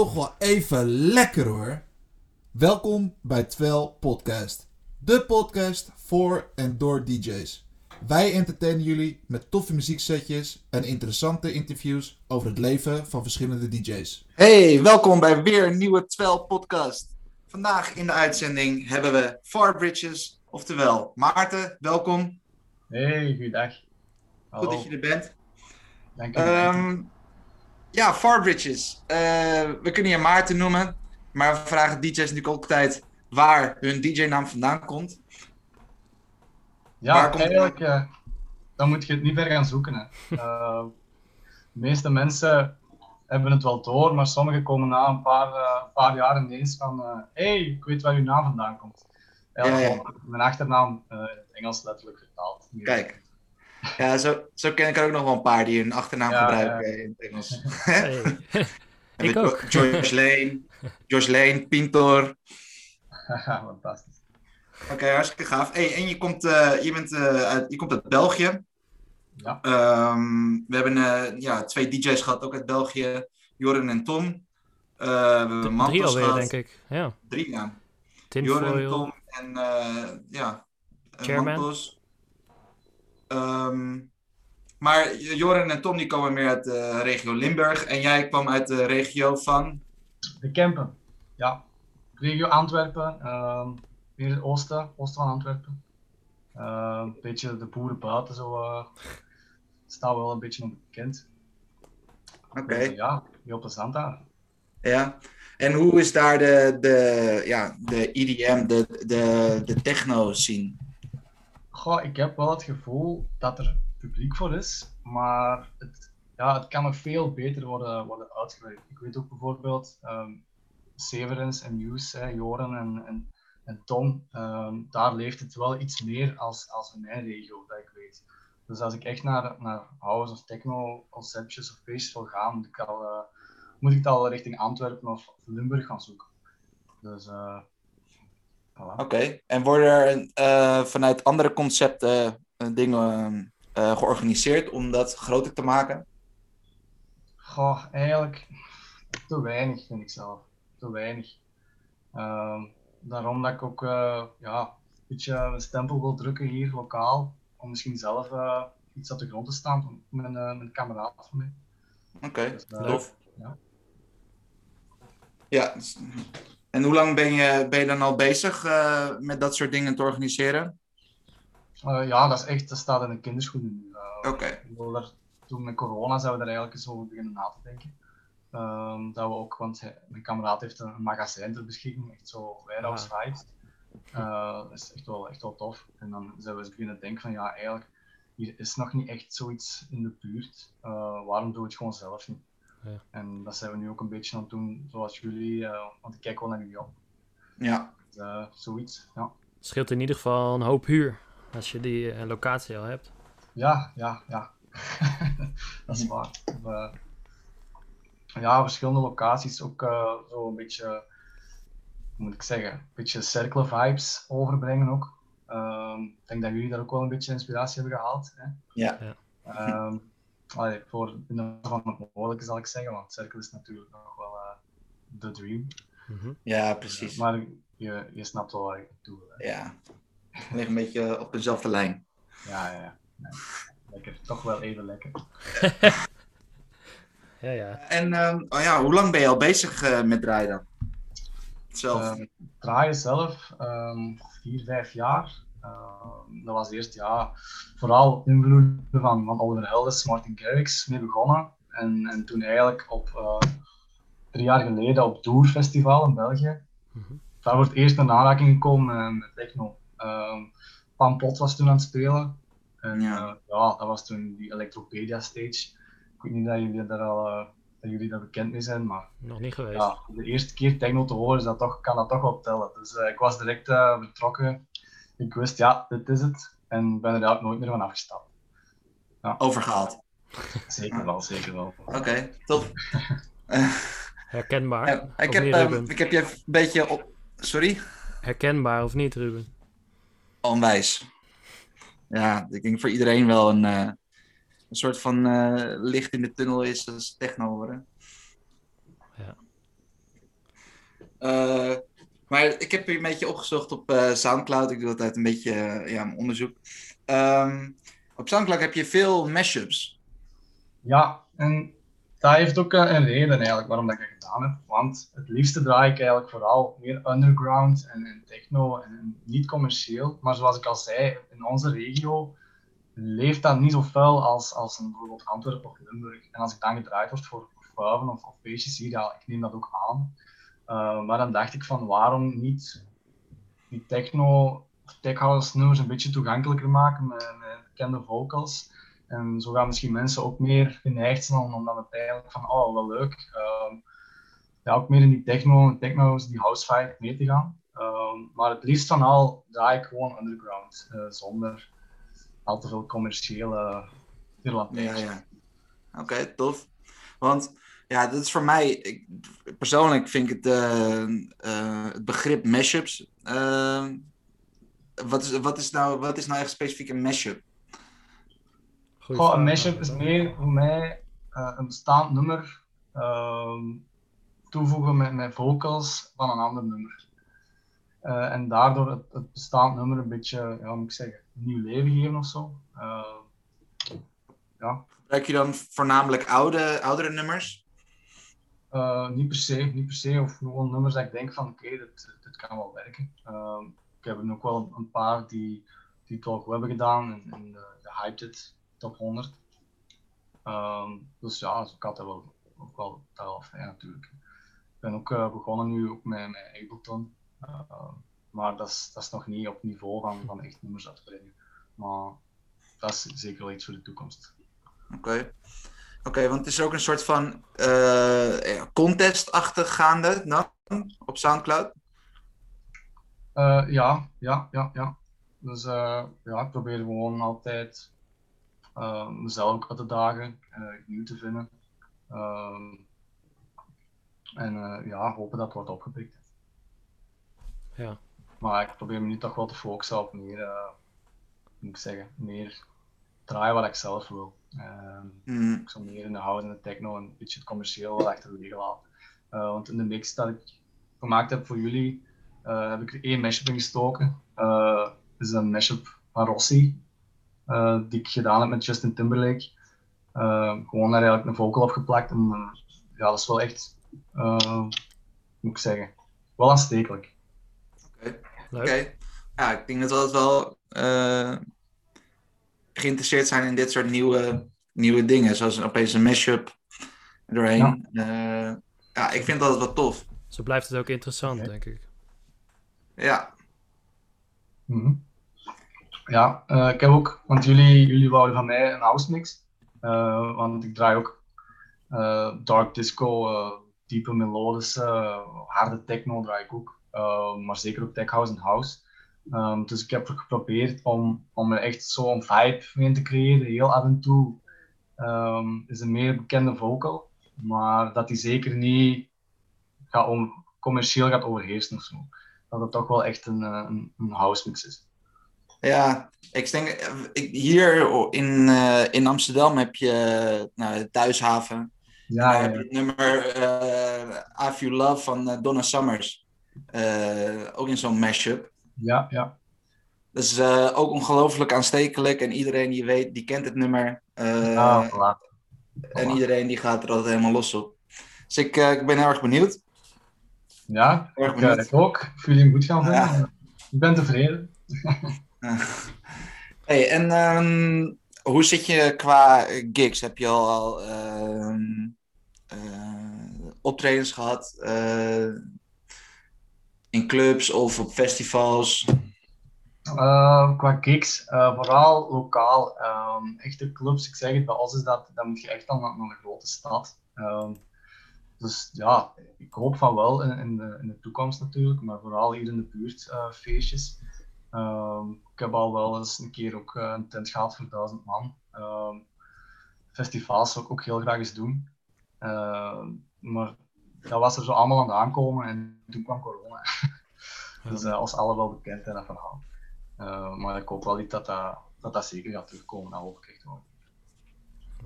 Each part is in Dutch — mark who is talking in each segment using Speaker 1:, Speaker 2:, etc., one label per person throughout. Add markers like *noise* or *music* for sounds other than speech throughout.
Speaker 1: toch wel even lekker hoor. Welkom bij Twel Podcast. De podcast voor en door DJ's. Wij entertainen jullie met toffe muzieksetjes en interessante interviews over het leven van verschillende DJ's.
Speaker 2: Hey, welkom bij weer een nieuwe Twel podcast. Vandaag in de uitzending hebben we Far Bridges, oftewel Maarten, welkom.
Speaker 3: Hey, goeiedag.
Speaker 2: Goed dat je er bent.
Speaker 3: Dank je.
Speaker 2: Ehm, ja, Far Bridges. Eh, we kunnen je Maarten noemen, maar we vragen DJ's natuurlijk ook tijd waar hun DJ-naam vandaan komt.
Speaker 3: ja,
Speaker 2: komt-
Speaker 3: eigenlijk, eh, dan moet je het niet ver gaan zoeken. Hè. Eh, de meeste mensen hebben het wel door, maar sommigen komen na een paar, paar jaar ineens van hé, hey, ik weet waar uw naam vandaan komt.
Speaker 2: Ja, ja.
Speaker 3: Mijn achternaam in het Engels letterlijk vertaald.
Speaker 2: Kijk. Ja, zo, zo ken ik er ook nog wel een paar die hun achternaam
Speaker 3: Ja,
Speaker 2: gebruiken in het Engels. *laughs*
Speaker 4: Hey. *laughs* *laughs* Ik ook.
Speaker 2: George Lane, George Lane, Pintor.
Speaker 3: Haha, Fantastisch.
Speaker 2: Oké, hartstikke gaaf. Hey, en je komt, eh, je, bent, eh, uit, je komt uit België.
Speaker 3: Ja.
Speaker 2: Ehm, we hebben eh, ja, twee DJ's gehad, ook uit België. Joren en Tom. Eh, we hebben
Speaker 4: Drie
Speaker 2: Mantos
Speaker 4: alweer,
Speaker 2: gehad.
Speaker 4: denk ik. Ja.
Speaker 2: Drie, ja. Joren,
Speaker 4: Tinfoil.
Speaker 2: Tom en eh, ja,
Speaker 4: Chairman.
Speaker 2: Mantos. Ehm, maar Joren en Tom die komen meer uit de regio Limburg. En jij kwam uit de regio van...
Speaker 3: De Kempen. Ja. Regio Antwerpen. ehm meer het oosten, oosten van Antwerpen. Ehm, een beetje de boeren buiten zo. eh staan wel een beetje onbekend.
Speaker 2: Oké.
Speaker 3: Dus, ja, heel plezant daar.
Speaker 2: Ja. En hoe is daar de, de, ja, de EDM, de, de, de techno scene?
Speaker 3: Ik heb wel het gevoel dat er publiek voor is, maar het, ja, het kan nog veel beter worden, worden uitgewerkt. Ik weet ook bijvoorbeeld ehm Severens en hè, Joren en, en, Tom, ehm, daar leeft het wel iets meer als, als in mijn regio, dat ik weet. Dus als ik echt naar, naar house of techno conceptjes of feestjes wil gaan, moet ik, al, eh, moet ik het al richting Antwerpen of, of Limburg gaan zoeken. Dus, eh voilà.
Speaker 2: Oké. En worden er eh, vanuit andere concepten eh, dingen eh, georganiseerd om dat groter te maken?
Speaker 3: Goh, eigenlijk te weinig vind ik zelf. Te weinig. Ehm, daarom dat ik ook ja, een beetje een stempel wil drukken hier lokaal. Om misschien zelf iets op de grond te staan met met een kameraad van mij.
Speaker 2: Oké,
Speaker 3: Dus, ja.
Speaker 2: Ja. En hoe lang ben je, ben je dan al bezig eh, met dat soort dingen te organiseren?
Speaker 3: Eh, ja, dat is echt, dat staat in de kinderschoenen nu. Eh,
Speaker 2: Oké.
Speaker 3: toen met corona zijn we daar eigenlijk eens over beginnen na te denken. Ehm, dat we ook, want hij- mijn kameraad heeft een magazijn ter beschikking, echt zo warehouse vibes. Eh, dat is echt wel, echt wel tof. En dan zijn we eens beginnen denken van ja, eigenlijk, hier is nog niet echt zoiets in de buurt. Eh, waarom doen we het gewoon zelf niet?
Speaker 4: Ja.
Speaker 3: En dat zijn we nu ook een beetje aan het doen, zoals jullie, eh, want ik kijk wel naar jullie op.
Speaker 2: Ja.
Speaker 3: Dus, eh, zoiets, ja.
Speaker 4: Scheelt in ieder geval een hoop huur. Als je die eh, locatie al hebt.
Speaker 3: Ja, ja, ja. *laughs* dat is waar. We- ja, verschillende locaties ook eh, zo een beetje, hoe moet ik zeggen, een beetje circle vibes overbrengen ook. Ehm, ik denk dat jullie daar ook wel een beetje inspiratie hebben gehaald. Hè?
Speaker 2: Ja.
Speaker 4: Ja.
Speaker 3: Ehm, allee, voor in de van het mogelijke zal ik zeggen, want circle is natuurlijk nog wel eh, de dream.
Speaker 4: Mhm.
Speaker 2: Ja, precies.
Speaker 3: Maar je, je snapt wel wat ik bedoel. Hè?
Speaker 2: Ja. Ligt een beetje op dezelfde lijn.
Speaker 3: Ja, ja, ja. Lekker, toch wel even lekker. *laughs*
Speaker 4: Ja, ja.
Speaker 2: En ehm, oh ja, hoe lang ben je al bezig eh, met draaien dan? Zelf?
Speaker 3: Ehm, draaien zelf ehm, vier, vijf jaar. Ehm, dat was eerst ja, vooral invloeden van, van Oliver Helders, Martin Garrix mee begonnen. En, en toen eigenlijk op eh, drie jaar geleden op Doer Festival in België.
Speaker 4: Mhm.
Speaker 3: Daar wordt eerst een aanraking gekomen eh, met techno. Ehm Pan Pot was toen aan het spelen. En
Speaker 2: Ja.
Speaker 3: ja, ja dat was toen die Electropedia stage. Ik weet niet dat jullie daar al eh, dat jullie daar bekend mee zijn, maar
Speaker 4: Nog niet geweest.
Speaker 3: ja, de eerste keer techno te horen, is dat toch, kan dat toch wel tellen. Dus eh, ik was direct eh, vertrokken. Ik wist, ja, dit is het. En ben er eigenlijk nooit meer van afgestapt.
Speaker 2: Overgehaald.
Speaker 3: Zeker wel, zeker wel.
Speaker 2: Oké, tof. *laughs*
Speaker 4: Herkenbaar.
Speaker 2: Ja, ik, heb,
Speaker 4: niet, Ruben?
Speaker 2: ik heb je een beetje op. Sorry?
Speaker 4: Herkenbaar of niet, Ruben?
Speaker 2: Onwijs. Ja, ik denk voor iedereen wel een, eh, een soort van eh, licht in de tunnel is als techno horen. Eh, maar ik heb hier een beetje opgezocht op eh, Soundcloud. Ik doe altijd een beetje eh, ja, onderzoek. Ehm, op Soundcloud heb je veel mashups.
Speaker 3: Ja, en dat heeft ook eh, een reden eigenlijk waarom dat ik dat gedaan heb. Want het liefste draai ik eigenlijk vooral meer underground en, techno en, niet commercieel. Maar zoals ik al zei, in onze regio leeft dat niet zo fel als, als in bijvoorbeeld Antwerpen of Limburg. En als ik dan gedraaid word voor vuiven of, of feestjes ja, ik neem dat ook aan. Uh, maar dan dacht ik van waarom niet die techno of tech house nummers een beetje toegankelijker maken met, bekende vocals. En zo gaan misschien mensen ook meer geneigd zijn om, dan het eigenlijk van, oh, wel leuk. Uh, ja, ook meer in die techno, techno's, die house vibe mee te gaan. Uh, maar het liefst van al draai ik gewoon underground, uh, zonder al te veel commerciële
Speaker 2: Ja, ja. Oké, okay, tof. Want ja, dat is voor mij, ik, persoonlijk vind ik het, het begrip mashups. wat, is, wat, is nou, wat is nou echt specifiek een mashup?
Speaker 3: Goh, een mashup is meer voor mij uh, een bestaand nummer uh, toevoegen met, met vocals van een ander nummer. Uh, en daardoor het, het, bestaand nummer een beetje, ja, moet ik zeggen, nieuw leven geven of zo. ja.
Speaker 2: Gebruik je dan voornamelijk oude, oudere nummers?
Speaker 3: Niet per se, niet per se. Of gewoon nummers dat ik denk van oké, okay, dit, kan wel werken. Ehm, ik heb er ook wel een paar die, die het wel goed hebben gedaan en, de, de Hyped It top 100. Um, dus ja, dus ik had dat wel, ook wel wel fijn natuurlijk. Ik ben ook uh, begonnen nu ook met, met Ableton. Uh, maar dat is, dat is nog niet op niveau van, van echt nummers uitbrengen. Maar dat is zeker wel iets voor de toekomst.
Speaker 2: Oké. Oké, okay, want het is ook een soort van uh, contestachtig gaande dan op Soundcloud?
Speaker 3: Uh, ja, ja, ja, ja. Dus uh, ja, ik probeer gewoon altijd uh, mezelf ook uit te dagen, nieuw te vinden. Ehm, en ja, hopen dat het wordt opgepikt.
Speaker 4: Ja.
Speaker 3: Maar ik probeer me nu toch wel te focussen op meer, moet ik zeggen, meer draaien wat ik zelf wil.
Speaker 2: Mm.
Speaker 3: Ik zal meer in de houden en de techno en een beetje het commercieel wel achterwege laten. want in de mix dat ik gemaakt heb voor jullie, uh, heb ik er één mashup in gestoken. Uh, dat is een mashup van Rossi, uh, die ik gedaan heb met Justin Timberlake. gewoon daar eigenlijk een vocal op geplakt. En ja, dat is wel echt, moet ik zeggen, wel aanstekelijk.
Speaker 2: Oké. Okay. Okay. Ja, ik denk dat altijd wel geïnteresseerd zijn in dit soort nieuwe, nieuwe dingen. Zoals opeens een mashup doorheen. Ja. ja, ik vind dat wel tof.
Speaker 4: Zo blijft het ook interessant, okay. denk ik.
Speaker 2: Ja.
Speaker 3: Mm -hmm. Ja, uh, ik heb ook, want jullie, jullie wouden van mij een house mix. Uh, want ik draai ook uh, dark disco, diepe melodische, harde techno draai ik ook. maar zeker ook tech house en house. Um, dus ik heb geprobeerd om, om er echt zo'n vibe mee te creëren. Heel af en toe um, is een meer bekende vocal, maar dat die zeker niet gaat om, commercieel gaat overheersen of zo dat het toch wel echt een, een, een house mix is.
Speaker 2: Ja, ik denk, ik, hier in, uh, in Amsterdam heb je nou, de Thuishaven.
Speaker 3: Ja, ja,
Speaker 2: heb je het nummer uh, I Feel Love van Donna Summers. ook in zo'n mashup.
Speaker 3: Ja, ja.
Speaker 2: Dat is ook ongelooflijk aanstekelijk en iedereen die weet, die kent het nummer.
Speaker 3: ja, voilà.
Speaker 2: En iedereen die gaat er altijd helemaal los op. Dus ik, ik ben heel erg benieuwd.
Speaker 3: Ja, ik, uh, ik ook. Ik jullie hem goed gaan vinden. Ja. Ik ben tevreden. *laughs*
Speaker 2: hey, en um, hoe zit je qua gigs? Heb je al uh, uh, optredens gehad uh, in clubs of op festivals?
Speaker 3: qua gigs, vooral lokaal. Um, echte clubs, ik zeg het, bij ons is dat, moet je echt dan naar, een grote stad. Um, dus ja, ik hoop van wel in, in, de, in de toekomst natuurlijk, maar vooral hier in de buurt uh, feestjes. Ik heb al wel eens een keer ook uh, een tent gehad voor duizend man. Ehm, festivals zou ik ook heel graag eens doen. Ehm, maar dat was er zo allemaal aan het aankomen en toen kwam corona. *laughs* dus uh, als alle wel bekend in dat verhaal. maar ik hoop wel niet dat dat, dat, dat zeker gaat terugkomen, dat hoop ik echt wel.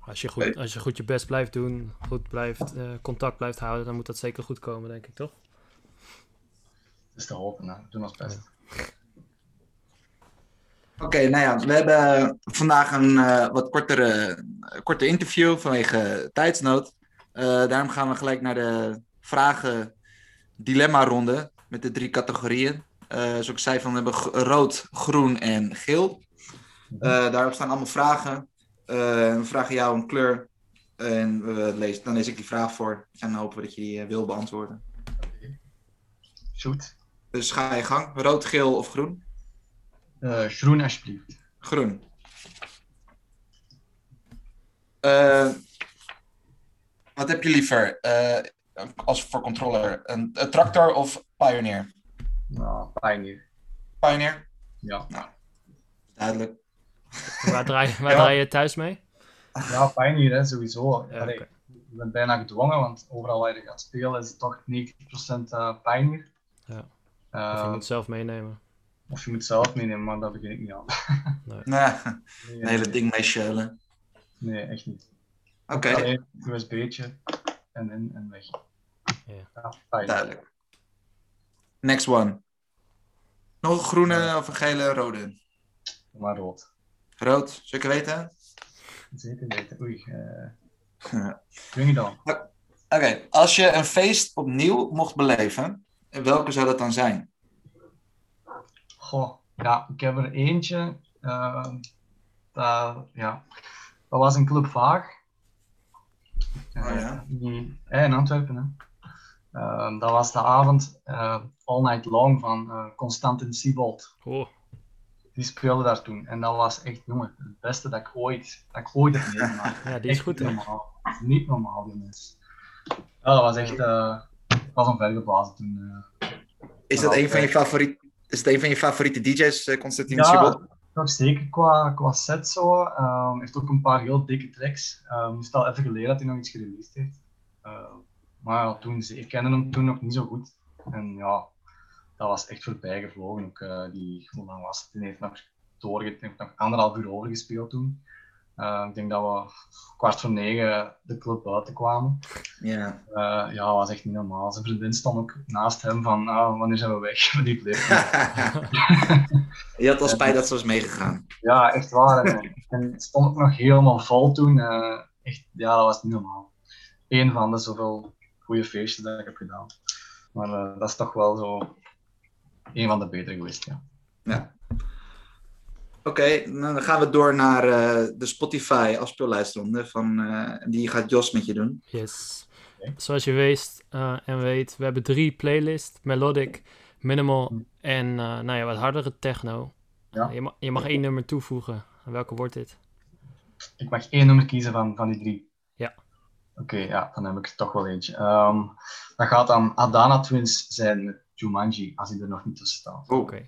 Speaker 4: Als je, goed, als je goed je best blijft doen, goed blijft, uh, contact blijft houden, dan moet dat zeker goed komen, denk ik, toch?
Speaker 3: is te hopen. Hè. We doen ons best.
Speaker 2: Oké, nou ja, we hebben vandaag een eh, wat kortere, korte interview vanwege tijdsnood. Eh, daarom gaan we gelijk naar de vragen dilemma ronde met de drie categorieën. Eh, zoals ik zei, van, we hebben rood, groen en geel. Eh, daarop staan allemaal vragen. Eh, we vragen jou een kleur en we lezen, dan lees ik die vraag voor en dan hopen we dat je die wil beantwoorden.
Speaker 3: Shoot.
Speaker 2: Dus ga je gang, rood, geel of groen?
Speaker 3: Groen, alsjeblieft.
Speaker 2: Groen. Wat heb je liever als voor controller? Een, een tractor of Pioneer?
Speaker 3: Nou, Pioneer.
Speaker 2: Pioneer,
Speaker 3: Ja.
Speaker 2: duidelijk.
Speaker 4: Waar draai, waar
Speaker 3: Ja.
Speaker 4: draai je thuis mee?
Speaker 3: ja, Pioneer, hè, sowieso.
Speaker 4: Ja,
Speaker 3: Allee,
Speaker 4: oké.
Speaker 3: Je bent bijna gedwongen, want overal waar je gaat spelen is het toch 90% eh Pioneer.
Speaker 4: Ja.
Speaker 3: Eh,
Speaker 4: Of je moet zelf meenemen.
Speaker 3: of je moet zelf meenemen, maar daar begin ik niet aan. *laughs*
Speaker 2: Nee,
Speaker 3: Nee,
Speaker 2: een hele ding mee sjeulen.
Speaker 3: Nee, echt niet.
Speaker 2: Oké,
Speaker 3: Alleen USB'tje en in en weg.
Speaker 4: Ja.
Speaker 2: Duidelijk. Next one. Nog een groene of een gele, rode?
Speaker 3: Maar rood.
Speaker 2: Rood, zeker weten?
Speaker 3: Zeker weten. Oei. eh *laughs* Dwing je dan.
Speaker 2: Oké, als je een feest opnieuw mocht beleven, welke zou dat dan zijn?
Speaker 3: Goh, ja, ik heb er eentje. eh, dat, ja, dat was een Club Vaag.
Speaker 2: Oh
Speaker 3: Eh,
Speaker 2: ja.
Speaker 3: die- eh, in Antwerpen. Hè. Eh, dat was de avond eh, All Night Long van eh Constantin Siebold.
Speaker 4: Oh,
Speaker 3: Die speelde daar toen. En dat was echt, jongen, het beste dat ik ooit, dat ik ooit heb meegemaakt. *laughs*
Speaker 4: ja, die is
Speaker 3: Echt
Speaker 4: goed
Speaker 3: niet
Speaker 4: hè?
Speaker 3: normaal. Niet normaal, die. Ja, dat was echt, eh ik was omvergeblazen toen. eh.
Speaker 2: Is dat een van je
Speaker 3: oké.
Speaker 2: favoriete, is het een van je favoriete DJ's, eh, Constantin
Speaker 3: Ja,
Speaker 2: Siebold?
Speaker 3: Toch zeker qua, qua set zo. Ehm heeft ook een paar heel dikke tracks. Ehm het is al even geleden dat hij nog iets gereleased heeft. Maar ja, toen, ik kende hem toen nog niet zo goed. En ja, dat was echt voorbij gevlogen. Ook, eh, die, hoe lang was het? Die heeft nog, nog anderhalf uur overgespeeld toen. Eh, ik denk dat we kwart voor negen de club buiten kwamen.
Speaker 2: Ja.
Speaker 3: Eh, ja, dat was echt niet normaal. Zijn vriendin stond ook naast hem van, ah, wanneer zijn we weg? *laughs* Maar die bleef *laughs*
Speaker 2: je had al spijt dat ze was meegegaan.
Speaker 3: Ja, echt waar. En, en het stond ook nog helemaal vol toen. eh, echt, ja, dat was niet normaal. Eén van de zoveel goede feestjes dat ik heb gedaan. Maar eh, dat is toch wel zo een van de betere geweest, ja.
Speaker 2: Ja. Oké, nou, dan gaan we door naar eh, de Spotify afspeellijstronde. Van, eh, die gaat Jos met je doen.
Speaker 4: Yes. Zoals je weet en weet, we hebben drie playlists. Melodic, minimal en eh, nou ja, wat hardere techno.
Speaker 3: Ja.
Speaker 4: Je, mag, je mag één nummer toevoegen. En welke wordt dit?
Speaker 3: Ik mag één nummer kiezen van, van die drie. Oké, ja, dan heb ik er toch wel eentje. Ehm, dat gaat dan Adana Twins zijn met Jumanji, als hij er nog niet tussen staat.
Speaker 2: Oh,
Speaker 4: Oké,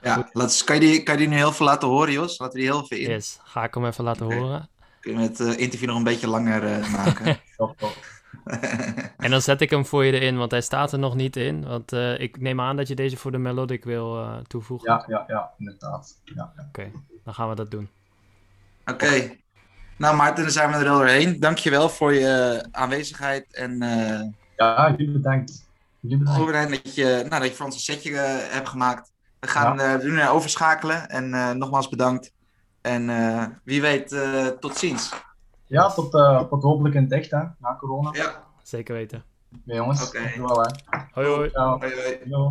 Speaker 2: ja. Laat, kan, je die, kan je die nu heel veel laten horen, Jos? Laten we die heel veel in.
Speaker 4: yes. Ga ik hem even laten horen.
Speaker 2: Kunnen we het eh, interview nog een beetje langer eh, *laughs* maken?
Speaker 3: Top, top. *laughs*
Speaker 4: En dan zet ik hem voor je erin, want hij staat er nog niet in. Want eh, ik neem aan dat je deze voor de Melodic wil eh, toevoegen.
Speaker 3: Ja, ja, ja, inderdaad. Ja, ja.
Speaker 4: Oké, dan gaan we dat doen.
Speaker 2: Oké. Nou Maarten, dan zijn we er al doorheen. Dankjewel voor je aanwezigheid. En eh
Speaker 3: ja jullie bedankt. Jullie bedankt.
Speaker 2: goed bedankt dat je, nou, dat je voor ons een setje eh, hebt gemaakt. We gaan eh nu naar overschakelen. En eh, nogmaals bedankt. En eh, wie weet, eh, tot ziens.
Speaker 3: Ja, tot, eh, tot hopelijk in het echt, hè, na corona.
Speaker 2: Ja,
Speaker 4: Zeker weten.
Speaker 3: Ja, jongens.
Speaker 2: Oké.
Speaker 3: Hè.
Speaker 4: Hoi hoi.
Speaker 3: Ciao.
Speaker 2: hoi hoi.
Speaker 3: Yo.